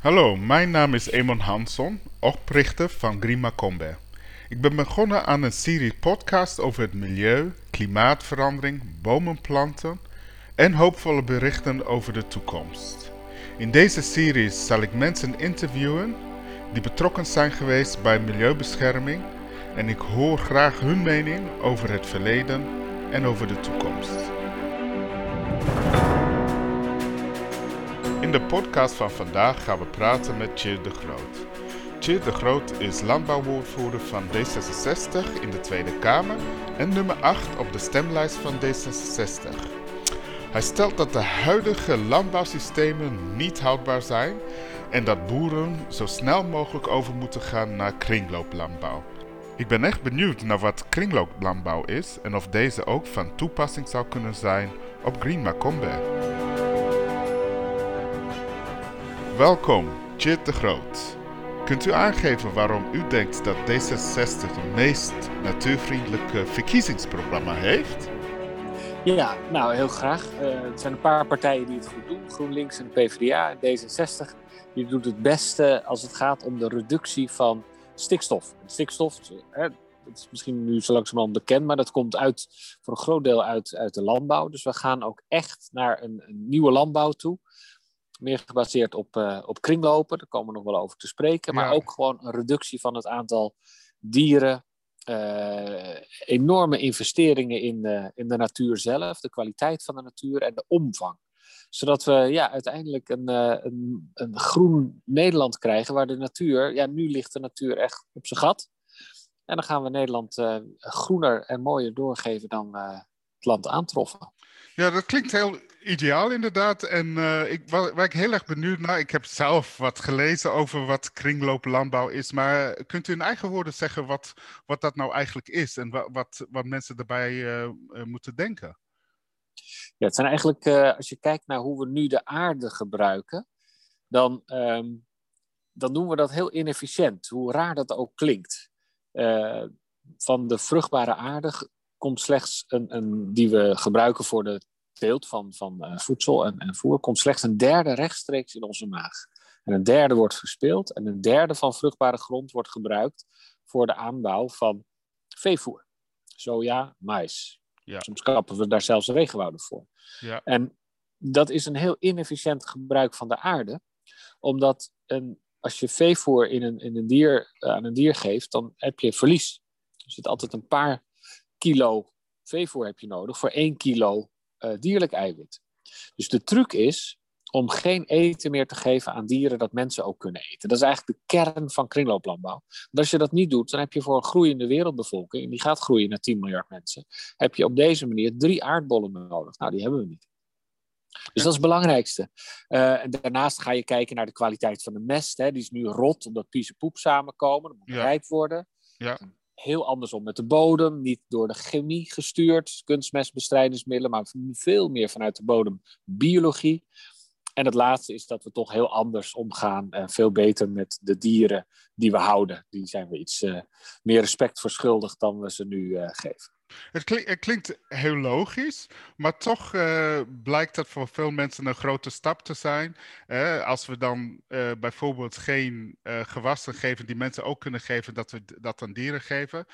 Hallo, mijn naam is Emon Hansson, oprichter van Grima Combe. Ik ben begonnen aan een serie podcast over het milieu, klimaatverandering, bomen planten en hoopvolle berichten over de toekomst. In deze serie zal ik mensen interviewen die betrokken zijn geweest bij milieubescherming en ik hoor graag hun mening over het verleden en over de toekomst. In de podcast van vandaag gaan we praten met Tjeerd de Groot. Tjeerd de Groot is landbouwwoordvoerder van D66 in de Tweede Kamer en nummer 8 op de stemlijst van D66. Hij stelt dat de huidige landbouwsystemen niet houdbaar zijn en dat boeren zo snel mogelijk over moeten gaan naar kringlooplandbouw. Ik ben echt benieuwd naar wat kringlooplandbouw is en of deze ook van toepassing zou kunnen zijn op Green Macombe. Welkom, Chit de Groot. Kunt u aangeven waarom u denkt dat D66 het meest natuurvriendelijke verkiezingsprogramma heeft? Ja, nou heel graag. Uh, het zijn een paar partijen die het goed doen. GroenLinks en de PvdA. D66 die doet het beste als het gaat om de reductie van stikstof. Stikstof, hè, dat is misschien nu zo langzamerhand bekend, maar dat komt uit, voor een groot deel uit, uit de landbouw. Dus we gaan ook echt naar een nieuwe landbouw toe. Meer gebaseerd op, uh, op kringlopen, daar komen we nog wel over te spreken. Maar ook gewoon een reductie van het aantal dieren. Uh, enorme investeringen in de, in de natuur zelf, de kwaliteit van de natuur en de omvang zodat we ja, uiteindelijk een, een, een, groen Nederland krijgen waar de natuur, ja, nu ligt de natuur echt op zijn gat. En dan gaan we Nederland groener en mooier doorgeven dan het land aantroffen. Ja, dat klinkt heel ideaal inderdaad. En ik, waar, waar, ik heel erg benieuwd naar, ik heb zelf wat gelezen over wat kringlooplandbouw is. Maar kunt u in eigen woorden zeggen wat, wat dat nou eigenlijk is en wat, wat, wat mensen daarbij moeten denken? Ja, het zijn eigenlijk, als je kijkt naar hoe we nu de aarde gebruiken, dan, um, dan doen we dat heel inefficiënt, hoe raar dat ook klinkt. Van de vruchtbare aarde komt slechts een, een, die we gebruiken voor de teelt van, van uh, voedsel en, en voer, komt slechts een derde rechtstreeks in onze maag. En een derde wordt verspeeld en een derde van vruchtbare grond wordt gebruikt voor de aanbouw van veevoer. Soja, mais, ja. Soms kappen we daar zelfs regenwouden voor. Ja. En dat is een heel inefficiënt gebruik van de aarde, omdat een, als je veevoer in een, in een dier, uh, aan een dier geeft, dan heb je verlies. Er zit altijd een paar kilo veevoer heb je nodig voor één kilo uh, dierlijk eiwit. Dus de truc is om geen eten meer te geven aan dieren dat mensen ook kunnen eten. Dat is eigenlijk de kern van kringlooplandbouw. Want als je dat niet doet, dan heb je voor een groeiende wereldbevolking, en die gaat groeien naar 10 miljard mensen, heb je op deze manier drie aardbollen nodig. Nou, die hebben we niet. Dus dat is het belangrijkste. Uh, en daarnaast ga je kijken naar de kwaliteit van de mest. Hè. Die is nu rot, omdat pies en poep samenkomen. Dat moet ja. rijp worden. Ja. Heel andersom met de bodem. Niet door de chemie gestuurd, kunstmestbestrijdingsmiddelen, maar veel meer vanuit de bodem biologie. En het laatste is dat we toch heel anders omgaan en veel beter met de dieren die we houden. Die zijn we iets uh, meer respect verschuldigd dan we ze nu uh, geven. Het, het, klinkt heel logisch, maar toch uh, blijkt dat voor veel mensen een grote stap te zijn. als we dan bijvoorbeeld geen gewassen geven die mensen ook kunnen geven, dat we dat aan dieren geven.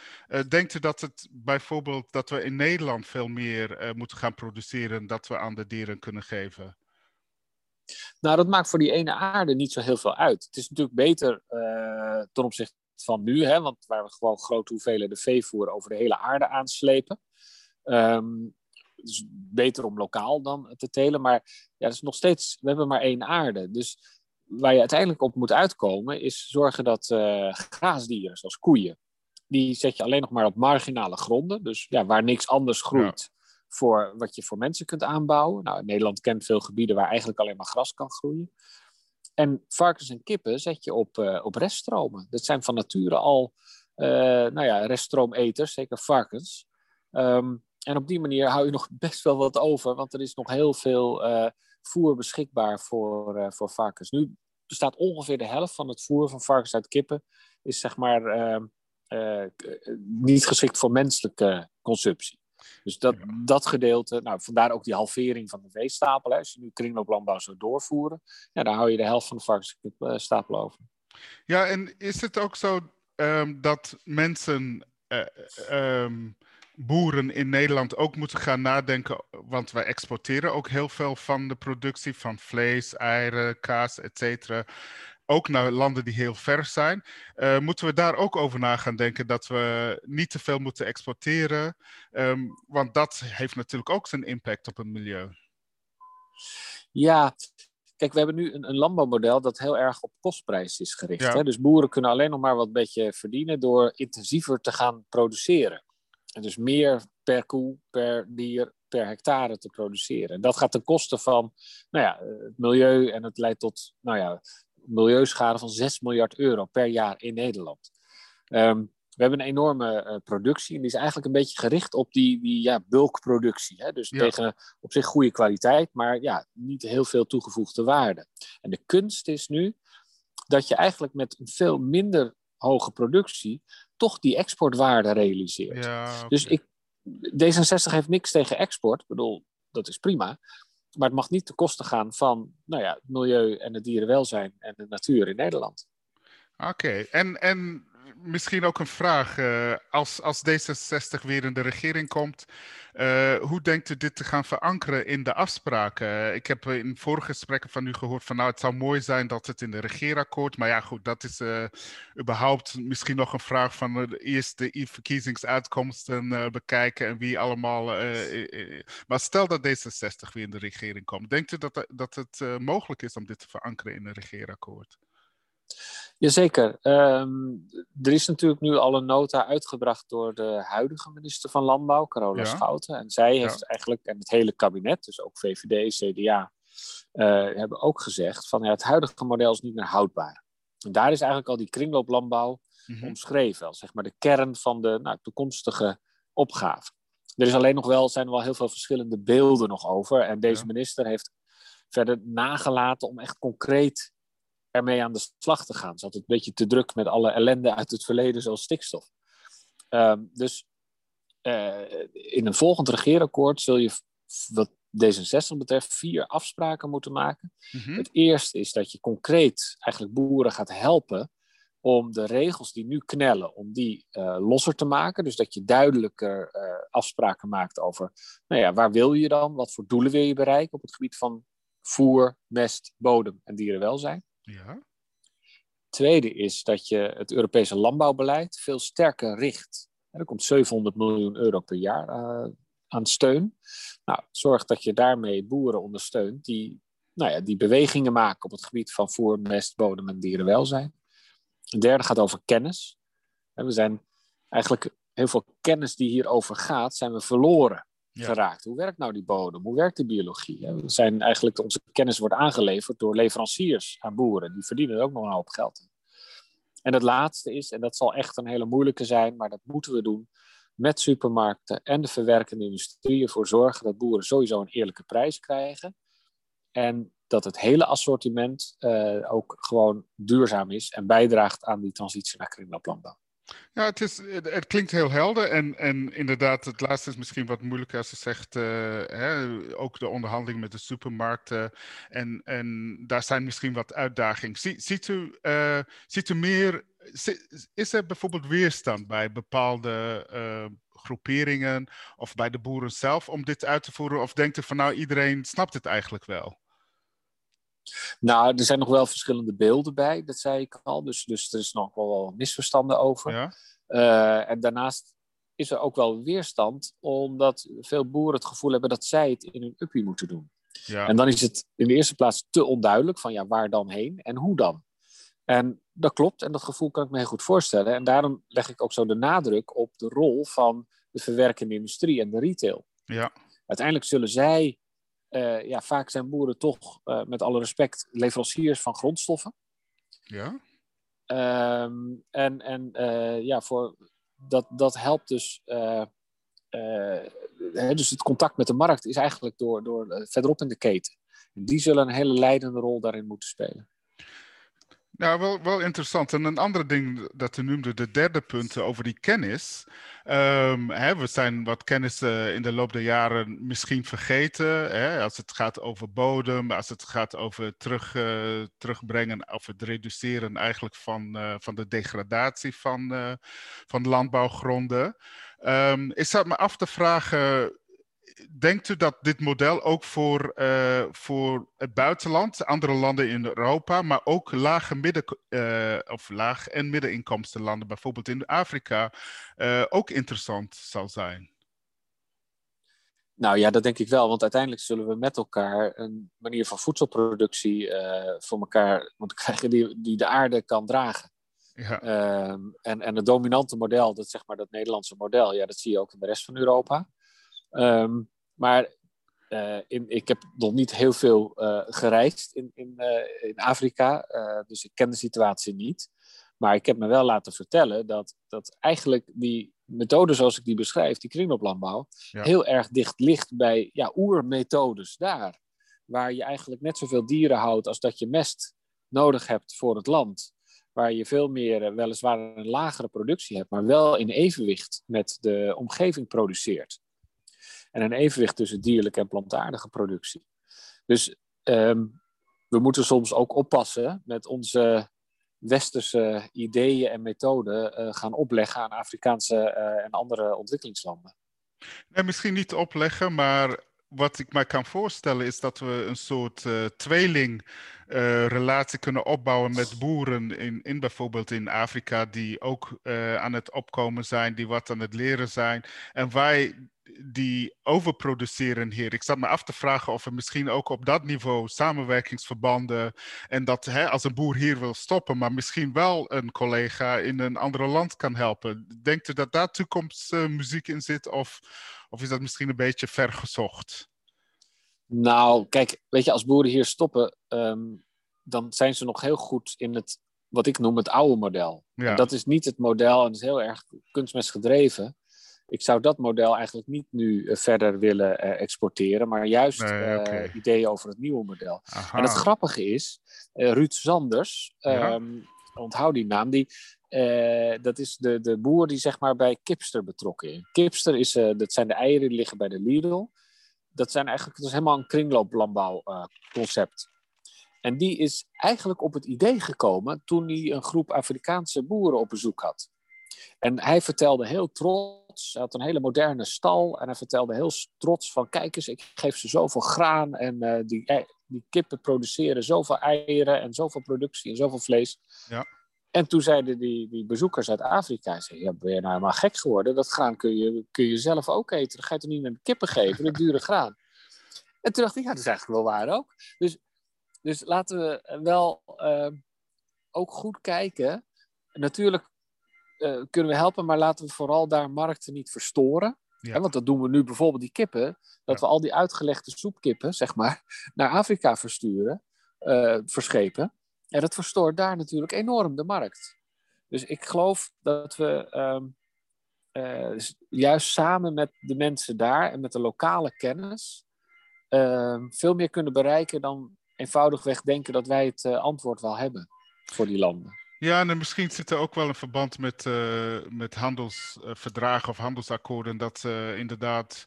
denkt u dat het bijvoorbeeld dat we in Nederland veel meer moeten gaan produceren dat we aan de dieren kunnen geven? Nou, dat maakt voor die ene aarde niet zo heel veel uit. Het is natuurlijk beter ten opzichte van nu, hè, want waar we gewoon grote hoeveelheden veevoer over de hele aarde aanslepen. Um, het is beter om lokaal dan te telen, maar ja, dat is nog steeds, we hebben maar één aarde. Dus waar je uiteindelijk op moet uitkomen, is zorgen dat uh, graasdieren, zoals koeien, die zet je alleen nog maar op marginale gronden. Dus ja, waar niks anders groeit, voor wat je voor mensen kunt aanbouwen. Nou, Nederland kent veel gebieden waar eigenlijk alleen maar gras kan groeien. En varkens en kippen zet je op, uh, op reststromen. Dat zijn van nature al uh, nou ja, reststroometers, zeker varkens. Um, en op die manier hou je nog best wel wat over, want er is nog heel veel uh, voer beschikbaar voor, voor varkens. Nu bestaat ongeveer de helft van het voer van varkens uit kippen, is zeg maar ehm, niet geschikt voor menselijke consumptie. Dus dat, dat gedeelte, nou, vandaar ook die halvering van de veestapel. Hè. Als je nu kringlooplandbouw zou doorvoeren, ja, dan hou je de helft van de varkensstapel over. Ja, en is het ook zo um, dat mensen, uh, um, boeren in Nederland ook moeten gaan nadenken, want wij exporteren ook heel veel van de productie van vlees, eieren, kaas, et cetera ook naar landen die heel ver zijn. Uh, moeten we daar ook over na gaan denken dat we niet te veel moeten exporteren? Um, want dat heeft natuurlijk ook zijn impact op het milieu. Ja, kijk, we hebben nu een, een landbouwmodel dat heel erg op kostprijs is gericht. Ja. Hè? Dus boeren kunnen alleen nog maar wat beetje verdienen door intensiever te gaan produceren. En dus meer per koe, per dier, per hectare te produceren. En dat gaat ten koste van nou ja, het milieu en het leidt tot nou ja, milieuschade van 6 miljard euro per jaar in Nederland. Um, we hebben een enorme uh, productie en die is eigenlijk een beetje gericht op die, die ja, bulkproductie. Hè? Dus tegen op zich goede kwaliteit, maar ja, niet heel veel toegevoegde waarde. En de kunst is nu dat je eigenlijk met een veel minder hoge productie toch die exportwaarde realiseert. Ja, okay. Dus ik, D66 heeft niks tegen export. Ik bedoel, dat is prima. Maar het mag niet ten koste gaan van nou ja, het milieu en het dierenwelzijn en de natuur in Nederland. Oké, en, en misschien ook een vraag. Uh, als, als D66 weer in de regering komt, uh, hoe denkt u dit te gaan verankeren in de afspraken? ik heb in vorige gesprekken van u gehoord van nou, het zou mooi zijn dat het in de regeerakkoord, maar ja goed, dat is überhaupt misschien nog een vraag van eerst de verkiezingsuitkomsten bekijken en wie allemaal. maar stel dat D66 weer in de regering komt, denkt u dat, dat het mogelijk is om dit te verankeren in een regeerakkoord? Jazeker. Um, er is natuurlijk nu al een nota uitgebracht door de huidige minister van Landbouw, Carola ja. Schouten. En zij heeft ja. eigenlijk, en het hele kabinet, dus ook VVD, CDA, uh, hebben ook gezegd van ja, het huidige model is niet meer houdbaar. En daar is eigenlijk al die kringlooplandbouw mm -hmm. omschreven, als zeg maar de kern van de nou, toekomstige opgave. Er is alleen nog wel, zijn er wel heel veel verschillende beelden nog over. En deze ja. minister heeft verder nagelaten om echt concreet ermee aan de slag te gaan. Ze had het een beetje te druk met alle ellende uit het verleden, zoals stikstof. Um, dus uh, in een volgend regeerakkoord zul je, wat D66 betreft, vier afspraken moeten maken. Mm -hmm. Het eerste is dat je concreet eigenlijk boeren gaat helpen om de regels die nu knellen, om die uh, losser te maken. Dus dat je duidelijker uh, afspraken maakt over, nou ja, waar wil je dan? Wat voor doelen wil je bereiken op het gebied van voer, mest, bodem en dierenwelzijn? Ja. Tweede is dat je het Europese landbouwbeleid veel sterker richt. Er komt 700 miljoen euro per jaar uh, aan steun. Nou, zorg dat je daarmee boeren ondersteunt die, nou ja, die bewegingen maken op het gebied van voer, mest, bodem en dierenwelzijn. Een derde gaat over kennis. We zijn eigenlijk heel veel kennis die hierover gaat, zijn we verloren. Hoe werkt nou die bodem? Hoe werkt de biologie? We zijn eigenlijk, onze kennis wordt aangeleverd door leveranciers aan boeren. Die verdienen er ook nog een hoop geld. En het laatste is, en dat zal echt een hele moeilijke zijn, maar dat moeten we doen met supermarkten en de verwerkende industrie ervoor zorgen dat boeren sowieso een eerlijke prijs krijgen. En dat het hele assortiment uh, ook gewoon duurzaam is en bijdraagt aan die transitie naar kringlooplandbouw. Ja, het, is, het, klinkt heel helder. En, en inderdaad, het laatste is misschien wat moeilijker als je zegt, uh, hè, ook de onderhandeling met de supermarkten. En, en daar zijn misschien wat uitdagingen. Zie, ziet, u, uh, ziet u meer, is er bijvoorbeeld weerstand bij bepaalde uh, groeperingen of bij de boeren zelf om dit uit te voeren? Of denkt u van nou, iedereen snapt het eigenlijk wel? Nou, er zijn nog wel verschillende beelden bij, dat zei ik al. Dus, dus er is nog wel misverstanden over. Ja. Uh, en daarnaast is er ook wel weerstand, omdat veel boeren het gevoel hebben dat zij het in hun uppie moeten doen. Ja. En dan is het in de eerste plaats te onduidelijk van ja, waar dan heen en hoe dan. En dat klopt, en dat gevoel kan ik me heel goed voorstellen. En daarom leg ik ook zo de nadruk op de rol van de verwerkende industrie en de retail. Ja. Uiteindelijk zullen zij ja, vaak zijn boeren toch, uh, met alle respect, leveranciers van grondstoffen. Ja. Um, en en uh, ja, voor, dat, dat helpt dus. Hè, dus het contact met de markt is eigenlijk door, door verderop in de keten. En die zullen een hele leidende rol daarin moeten spelen. Ja, wel, wel interessant. En een ander ding dat u noemde, de derde punt over die kennis. Um, hè, we zijn wat kennis in de loop der jaren misschien vergeten. Hè, als het gaat over bodem, als het gaat over terug, uh, terugbrengen of het reduceren eigenlijk van, uh, van de degradatie van, van landbouwgronden. Um, ik zat me af te vragen denkt u dat dit model ook voor, uh, voor het buitenland, andere landen in Europa, maar ook lage midden, uh, of laag- en middeninkomstenlanden, bijvoorbeeld in Afrika, uh, ook interessant zal zijn? Nou ja, dat denk ik wel, want uiteindelijk zullen we met elkaar een manier van voedselproductie voor elkaar moeten krijgen die, die de aarde kan dragen. Ja. Ehm, en, en het dominante model, dat zeg maar dat Nederlandse model, ja, dat zie je ook in de rest van Europa. Um, maar uh, in, ik heb nog niet heel veel uh, gereisd in, in, uh, in Afrika, dus ik ken de situatie niet. Maar ik heb me wel laten vertellen dat, dat eigenlijk die methode zoals ik die beschrijf, die kringlooplandbouw, ja. heel erg dicht ligt bij ja, oermethodes daar. Waar je eigenlijk net zoveel dieren houdt als dat je mest nodig hebt voor het land. Waar je veel meer, weliswaar een lagere productie hebt, maar wel in evenwicht met de omgeving produceert en een evenwicht tussen dierlijke en plantaardige productie. Dus um, we moeten soms ook oppassen met onze westerse ideeën en methoden uh, gaan opleggen aan Afrikaanse uh, en andere ontwikkelingslanden. Nee, misschien niet opleggen, maar wat ik mij kan voorstellen is dat we een soort uh, tweeling uh, relatie kunnen opbouwen met boeren in, in bijvoorbeeld in Afrika die ook uh, aan het opkomen zijn, die wat aan het leren zijn. En wij die overproduceren hier. Ik zat me af te vragen of er misschien ook op dat niveau samenwerkingsverbanden en dat hè, als een boer hier wil stoppen, maar misschien wel een collega in een ander land kan helpen. Denkt u dat daar toekomstmuziek in zit of, of is dat misschien een beetje vergezocht? Nou, kijk, weet je, als boeren hier stoppen, um, dan zijn ze nog heel goed in het, wat ik noem het oude model. Ja. dat is niet het model en dat is heel erg kunstmestgedreven ik zou dat model eigenlijk niet nu eh, verder willen uh, exporteren, maar juist nee, okay. uh, ideeën over het nieuwe model. Aha. En het grappige is, Ruud Zanders, ja. um, onthoud die naam, die, dat is de, de boer die zeg maar bij Kipster betrokken is. Kipster is, dat zijn de eieren die liggen bij de Lidl. Dat, zijn eigenlijk, dat is helemaal een kringlooplandbouwconcept. En die is eigenlijk op het idee gekomen toen hij een groep Afrikaanse boeren op bezoek had. En hij vertelde heel trots, hij had een hele moderne stal en hij vertelde heel trots van kijk eens, ik geef ze zoveel graan en uh, die, die kippen produceren zoveel eieren en zoveel productie en zoveel vlees. Ja. En toen zeiden die, die bezoekers uit Afrika, zei, ja, ben je nou helemaal gek geworden? Dat graan kun je, kun je zelf ook eten. Dan ga je toch niet naar de kippen geven, dat dure graan. En toen dacht ik, ja, dat is eigenlijk wel waar ook. Dus, dus laten we wel uh, ook goed kijken. Natuurlijk uh, kunnen we helpen, maar laten we vooral daar markten niet verstoren. Ja. want dat doen we nu bijvoorbeeld die kippen, dat ja. we al die uitgelegde soepkippen, zeg maar, naar Afrika versturen, uh, verschepen. En dat verstoort daar natuurlijk enorm de markt. Dus ik geloof dat we um, uh, juist samen met de mensen daar en met de lokale kennis ehm, veel meer kunnen bereiken dan eenvoudigweg denken dat wij het antwoord wel hebben voor die landen. Ja, en misschien zit er ook wel een verband met, uh, met handelsverdragen of handelsakkoorden. Dat inderdaad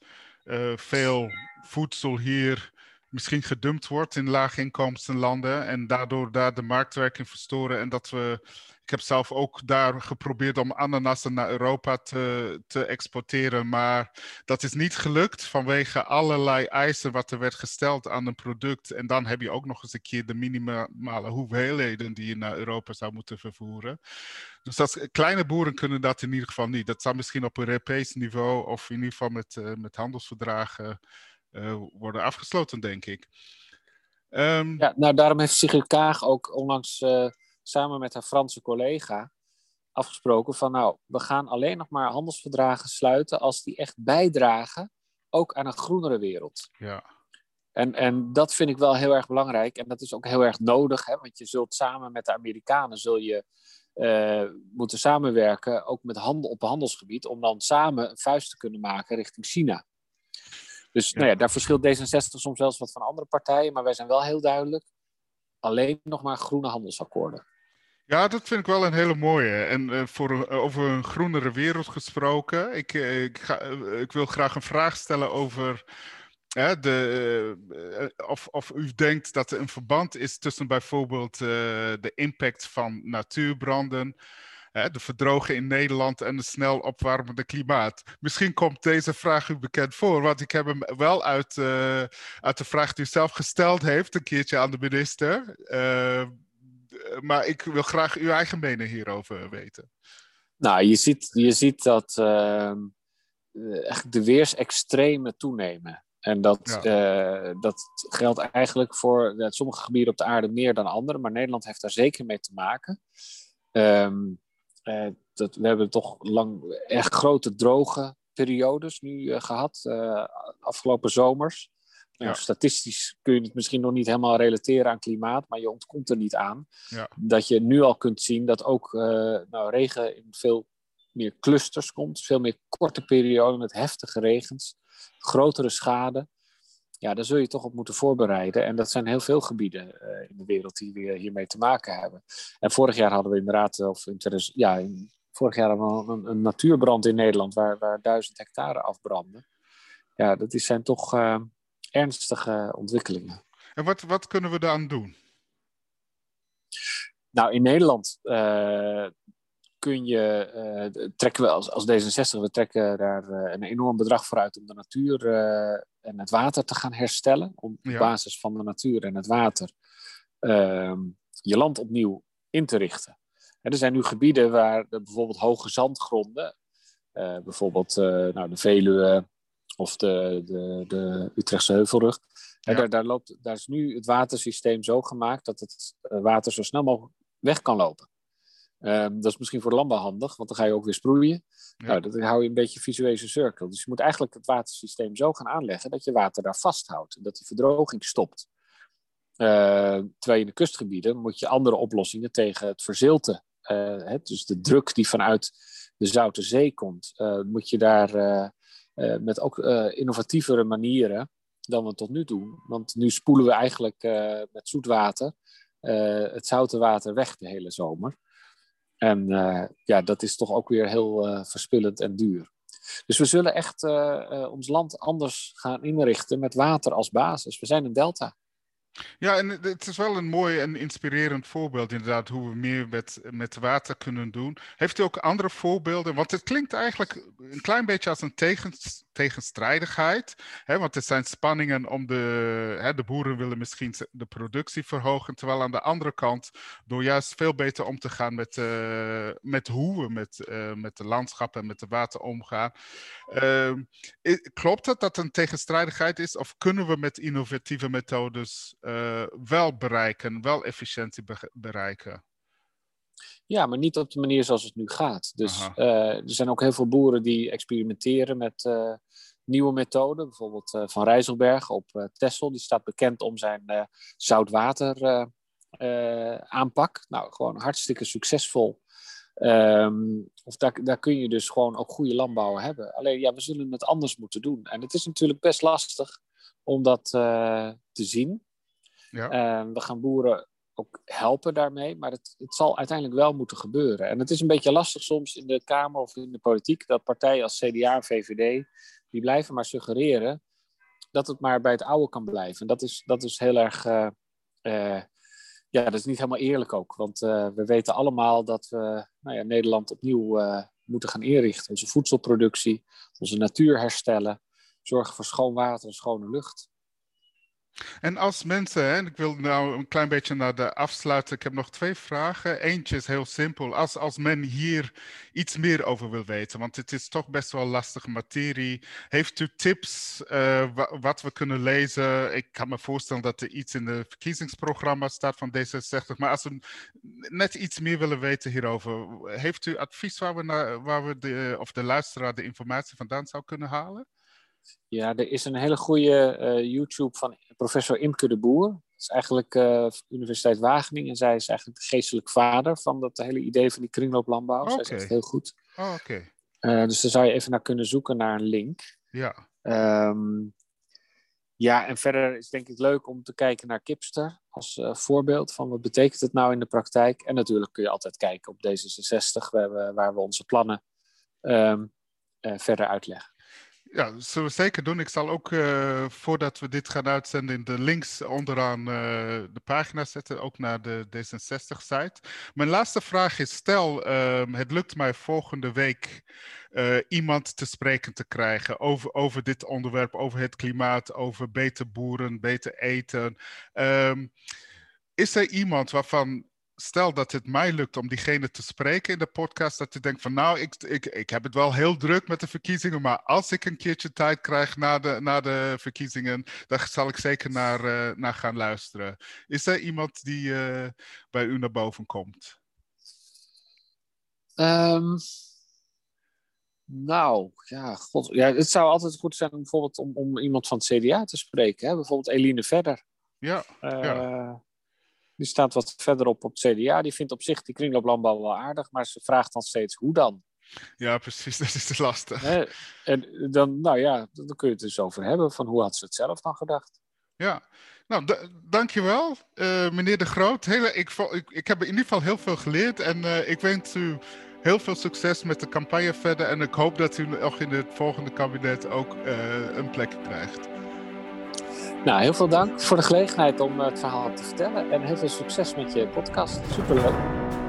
veel voedsel hier misschien gedumpt wordt in laaginkomstenlanden. En daardoor daar de marktwerking verstoren. En dat we ik heb zelf ook daar geprobeerd om ananassen naar Europa te, te exporteren, maar dat is niet gelukt vanwege allerlei eisen wat er werd gesteld aan een product. En dan heb je ook nog eens een keer de minimale hoeveelheden die je naar Europa zou moeten vervoeren. Dus dat, kleine boeren kunnen dat in ieder geval niet. Dat zou misschien op een Europees niveau of in ieder geval met, uh, met handelsverdragen worden afgesloten, denk ik. Um, ja, nou daarom heeft Sigrid Kaag ook onlangs... Uh samen met haar Franse collega afgesproken van nou, we gaan alleen nog maar handelsverdragen sluiten als die echt bijdragen ook aan een groenere wereld. Ja. En, en dat vind ik wel heel erg belangrijk en dat is ook heel erg nodig, hè, want je zult samen met de Amerikanen zul je uh, moeten samenwerken, ook met handel, op handelsgebied, om dan samen een vuist te kunnen maken richting China. Dus ja. Nou ja, daar verschilt D66 soms wel eens wat van andere partijen, maar wij zijn wel heel duidelijk alleen nog maar groene handelsakkoorden. Ja, dat vind ik wel een hele mooie. En uh, voor over een groenere wereld gesproken, ik, ik, ga, ik wil graag een vraag stellen over de, of, of u denkt dat er een verband is tussen bijvoorbeeld de impact van natuurbranden de verdrogen in Nederland en het snel opwarmende klimaat. Misschien komt deze vraag u bekend voor, want ik heb hem wel uit, uh, uit de vraag die u zelf gesteld heeft, een keertje aan de minister. Uh, maar ik wil graag uw eigen mening hierover weten. Nou, je ziet, je ziet dat uh, de weersextremen toenemen. En dat, ja. dat geldt eigenlijk voor sommige gebieden op de aarde meer dan andere, maar Nederland heeft daar zeker mee te maken. Um, uh, dat, we hebben toch lang echt grote droge periodes nu uh, gehad, uh, afgelopen zomers. Nou, statistisch kun je het misschien nog niet helemaal relateren aan klimaat, maar je ontkomt er niet aan. Ja. Dat je nu al kunt zien dat ook nou, regen in veel meer clusters komt, veel meer korte perioden met heftige regens, grotere schade ja, daar zul je toch op moeten voorbereiden. En dat zijn heel veel gebieden uh, in de wereld die weer hiermee te maken hebben. En vorig jaar hadden we inderdaad, of in, ja, in, vorig jaar hadden we een, een, natuurbrand in Nederland waar, waar duizend hectare afbranden. Ja, dat is, zijn toch uh, ernstige ontwikkelingen. En wat, wat kunnen we daaraan doen? Nou, in Nederland uh, kun je, uh, trekken we als, als D66, we trekken daar uh, een enorm bedrag voor uit om de natuur uh, en het water te gaan herstellen. Om op basis van de natuur en het water ehm, je land opnieuw in te richten. En er zijn nu gebieden waar bijvoorbeeld hoge zandgronden, bijvoorbeeld nou, de Veluwe of de, de, de Utrechtse Heuvelrug, ja. daar, daar, loopt, daar is nu het watersysteem zo gemaakt dat het water zo snel mogelijk weg kan lopen. Um, dat is misschien voor de landbouw handig, want dan ga je ook weer sproeien. Ja. Nou, dan hou je een beetje visuele cirkel. Dus je moet eigenlijk het watersysteem zo gaan aanleggen dat je water daar vasthoudt. En dat die verdroging stopt. Uh, terwijl je in de kustgebieden moet je andere oplossingen tegen het verzilte. Uh, hè, dus de druk die vanuit de Zoute Zee komt, uh, moet je daar met ook innovatievere manieren dan we tot nu toe. Want nu spoelen we eigenlijk met zoetwater het zoute water weg de hele zomer. En uh, ja, dat is toch ook weer heel uh, verspillend en duur. Dus we zullen echt uh, ons land anders gaan inrichten met water als basis. We zijn een delta. Ja, en het is wel een mooi en inspirerend voorbeeld inderdaad hoe we meer met, met water kunnen doen. Heeft u ook andere voorbeelden? Want het klinkt eigenlijk een klein beetje als een tegen, tegenstrijdigheid. Hè? Want er zijn spanningen om de, hè, de boeren willen misschien de productie verhogen. Terwijl aan de andere kant, door juist veel beter om te gaan met, uh, met hoe we met, uh, met de landschap en met de water omgaan. Uh, klopt het dat een tegenstrijdigheid is? Of kunnen we met innovatieve methodes wel bereiken, wel efficiëntie be bereiken? Ja, maar niet op de manier zoals het nu gaat. Dus uh, er zijn ook heel veel boeren die experimenteren met uh, nieuwe methoden. Bijvoorbeeld uh, Van Rijsselberg op uh, Texel. Die staat bekend om zijn zoutwater aanpak. Nou, gewoon hartstikke succesvol. Um, of daar, daar kun je dus gewoon ook goede landbouw hebben. Alleen ja, we zullen het anders moeten doen. En het is natuurlijk best lastig om dat te zien. Ja. Uh, we gaan boeren ook helpen daarmee, maar het, het zal uiteindelijk wel moeten gebeuren. En het is een beetje lastig soms in de Kamer of in de politiek dat partijen als CDA en VVD, die blijven maar suggereren dat het maar bij het oude kan blijven. En dat is, dat is heel erg, uh, uh, ja, dat is niet helemaal eerlijk ook. Want uh, we weten allemaal dat we nou ja, Nederland opnieuw moeten gaan inrichten. Onze voedselproductie, onze natuur herstellen, zorgen voor schoon water en schone lucht. En als mensen, hè, ik wil nou een klein beetje naar de afsluiten. Ik heb nog twee vragen. Eentje is heel simpel. Als, als men hier iets meer over wil weten, want het is toch best wel lastige materie. Heeft u tips uh, wat we kunnen lezen? Ik kan me voorstellen dat er iets in het verkiezingsprogramma staat van D66. Maar als we net iets meer willen weten hierover, heeft u advies waar we, naar, waar we de, of de luisteraar de informatie vandaan zou kunnen halen? Ja, er is een hele goede uh, YouTube van professor Imke de Boer. Dat is eigenlijk uh, Universiteit Wageningen. En zij is eigenlijk de geestelijk vader van dat hele idee van die kringlooplandbouw. Okay. Zij echt heel goed. Oh. Okay. Uh, dus daar zou je even naar kunnen zoeken naar een link. Ja. Um, Ja, en verder is het denk ik leuk om te kijken naar Kipster als uh, voorbeeld van wat betekent het nou in de praktijk. En natuurlijk kun je altijd kijken op D66, waar we, waar we onze plannen um, uh, verder uitleggen. Ja, dat zullen we zeker doen. Ik zal ook uh, voordat we dit gaan uitzenden de links onderaan uh, de pagina zetten, ook naar de D66-site. Mijn laatste vraag is: stel, um, het lukt mij volgende week uh, iemand te spreken te krijgen over, over dit onderwerp, over het klimaat, over beter boeren, beter eten. Um, is er iemand waarvan stel dat het mij lukt om diegene te spreken in de podcast, dat je denkt van nou, ik, ik, ik heb het wel heel druk met de verkiezingen, maar als ik een keertje tijd krijg na de, na de verkiezingen, dan zal ik zeker naar, uh, naar gaan luisteren. Is er iemand die uh, bij u naar boven komt? Um, nou, ja, god, ja, het zou altijd goed zijn bijvoorbeeld om, om iemand van het CDA te spreken. Hè? Bijvoorbeeld Eline Verder. Ja, uh, ja. Die staat wat verderop op het CDA. Die vindt op zich die kringlooplandbouw wel aardig, maar ze vraagt dan steeds hoe dan. Ja, precies, dat is de lastig. En dan, nou ja, dan kun je het dus over hebben van hoe had ze het zelf dan gedacht. Ja, nou, dankjewel, uh, meneer De Groot. Hele, ik, ik, ik, heb in ieder geval heel veel geleerd en uh, ik wens u heel veel succes met de campagne verder. En ik hoop dat u nog in het volgende kabinet ook uh, een plek krijgt. Nou, heel veel dank voor de gelegenheid om het verhaal te vertellen. En heel veel succes met je podcast. Superleuk.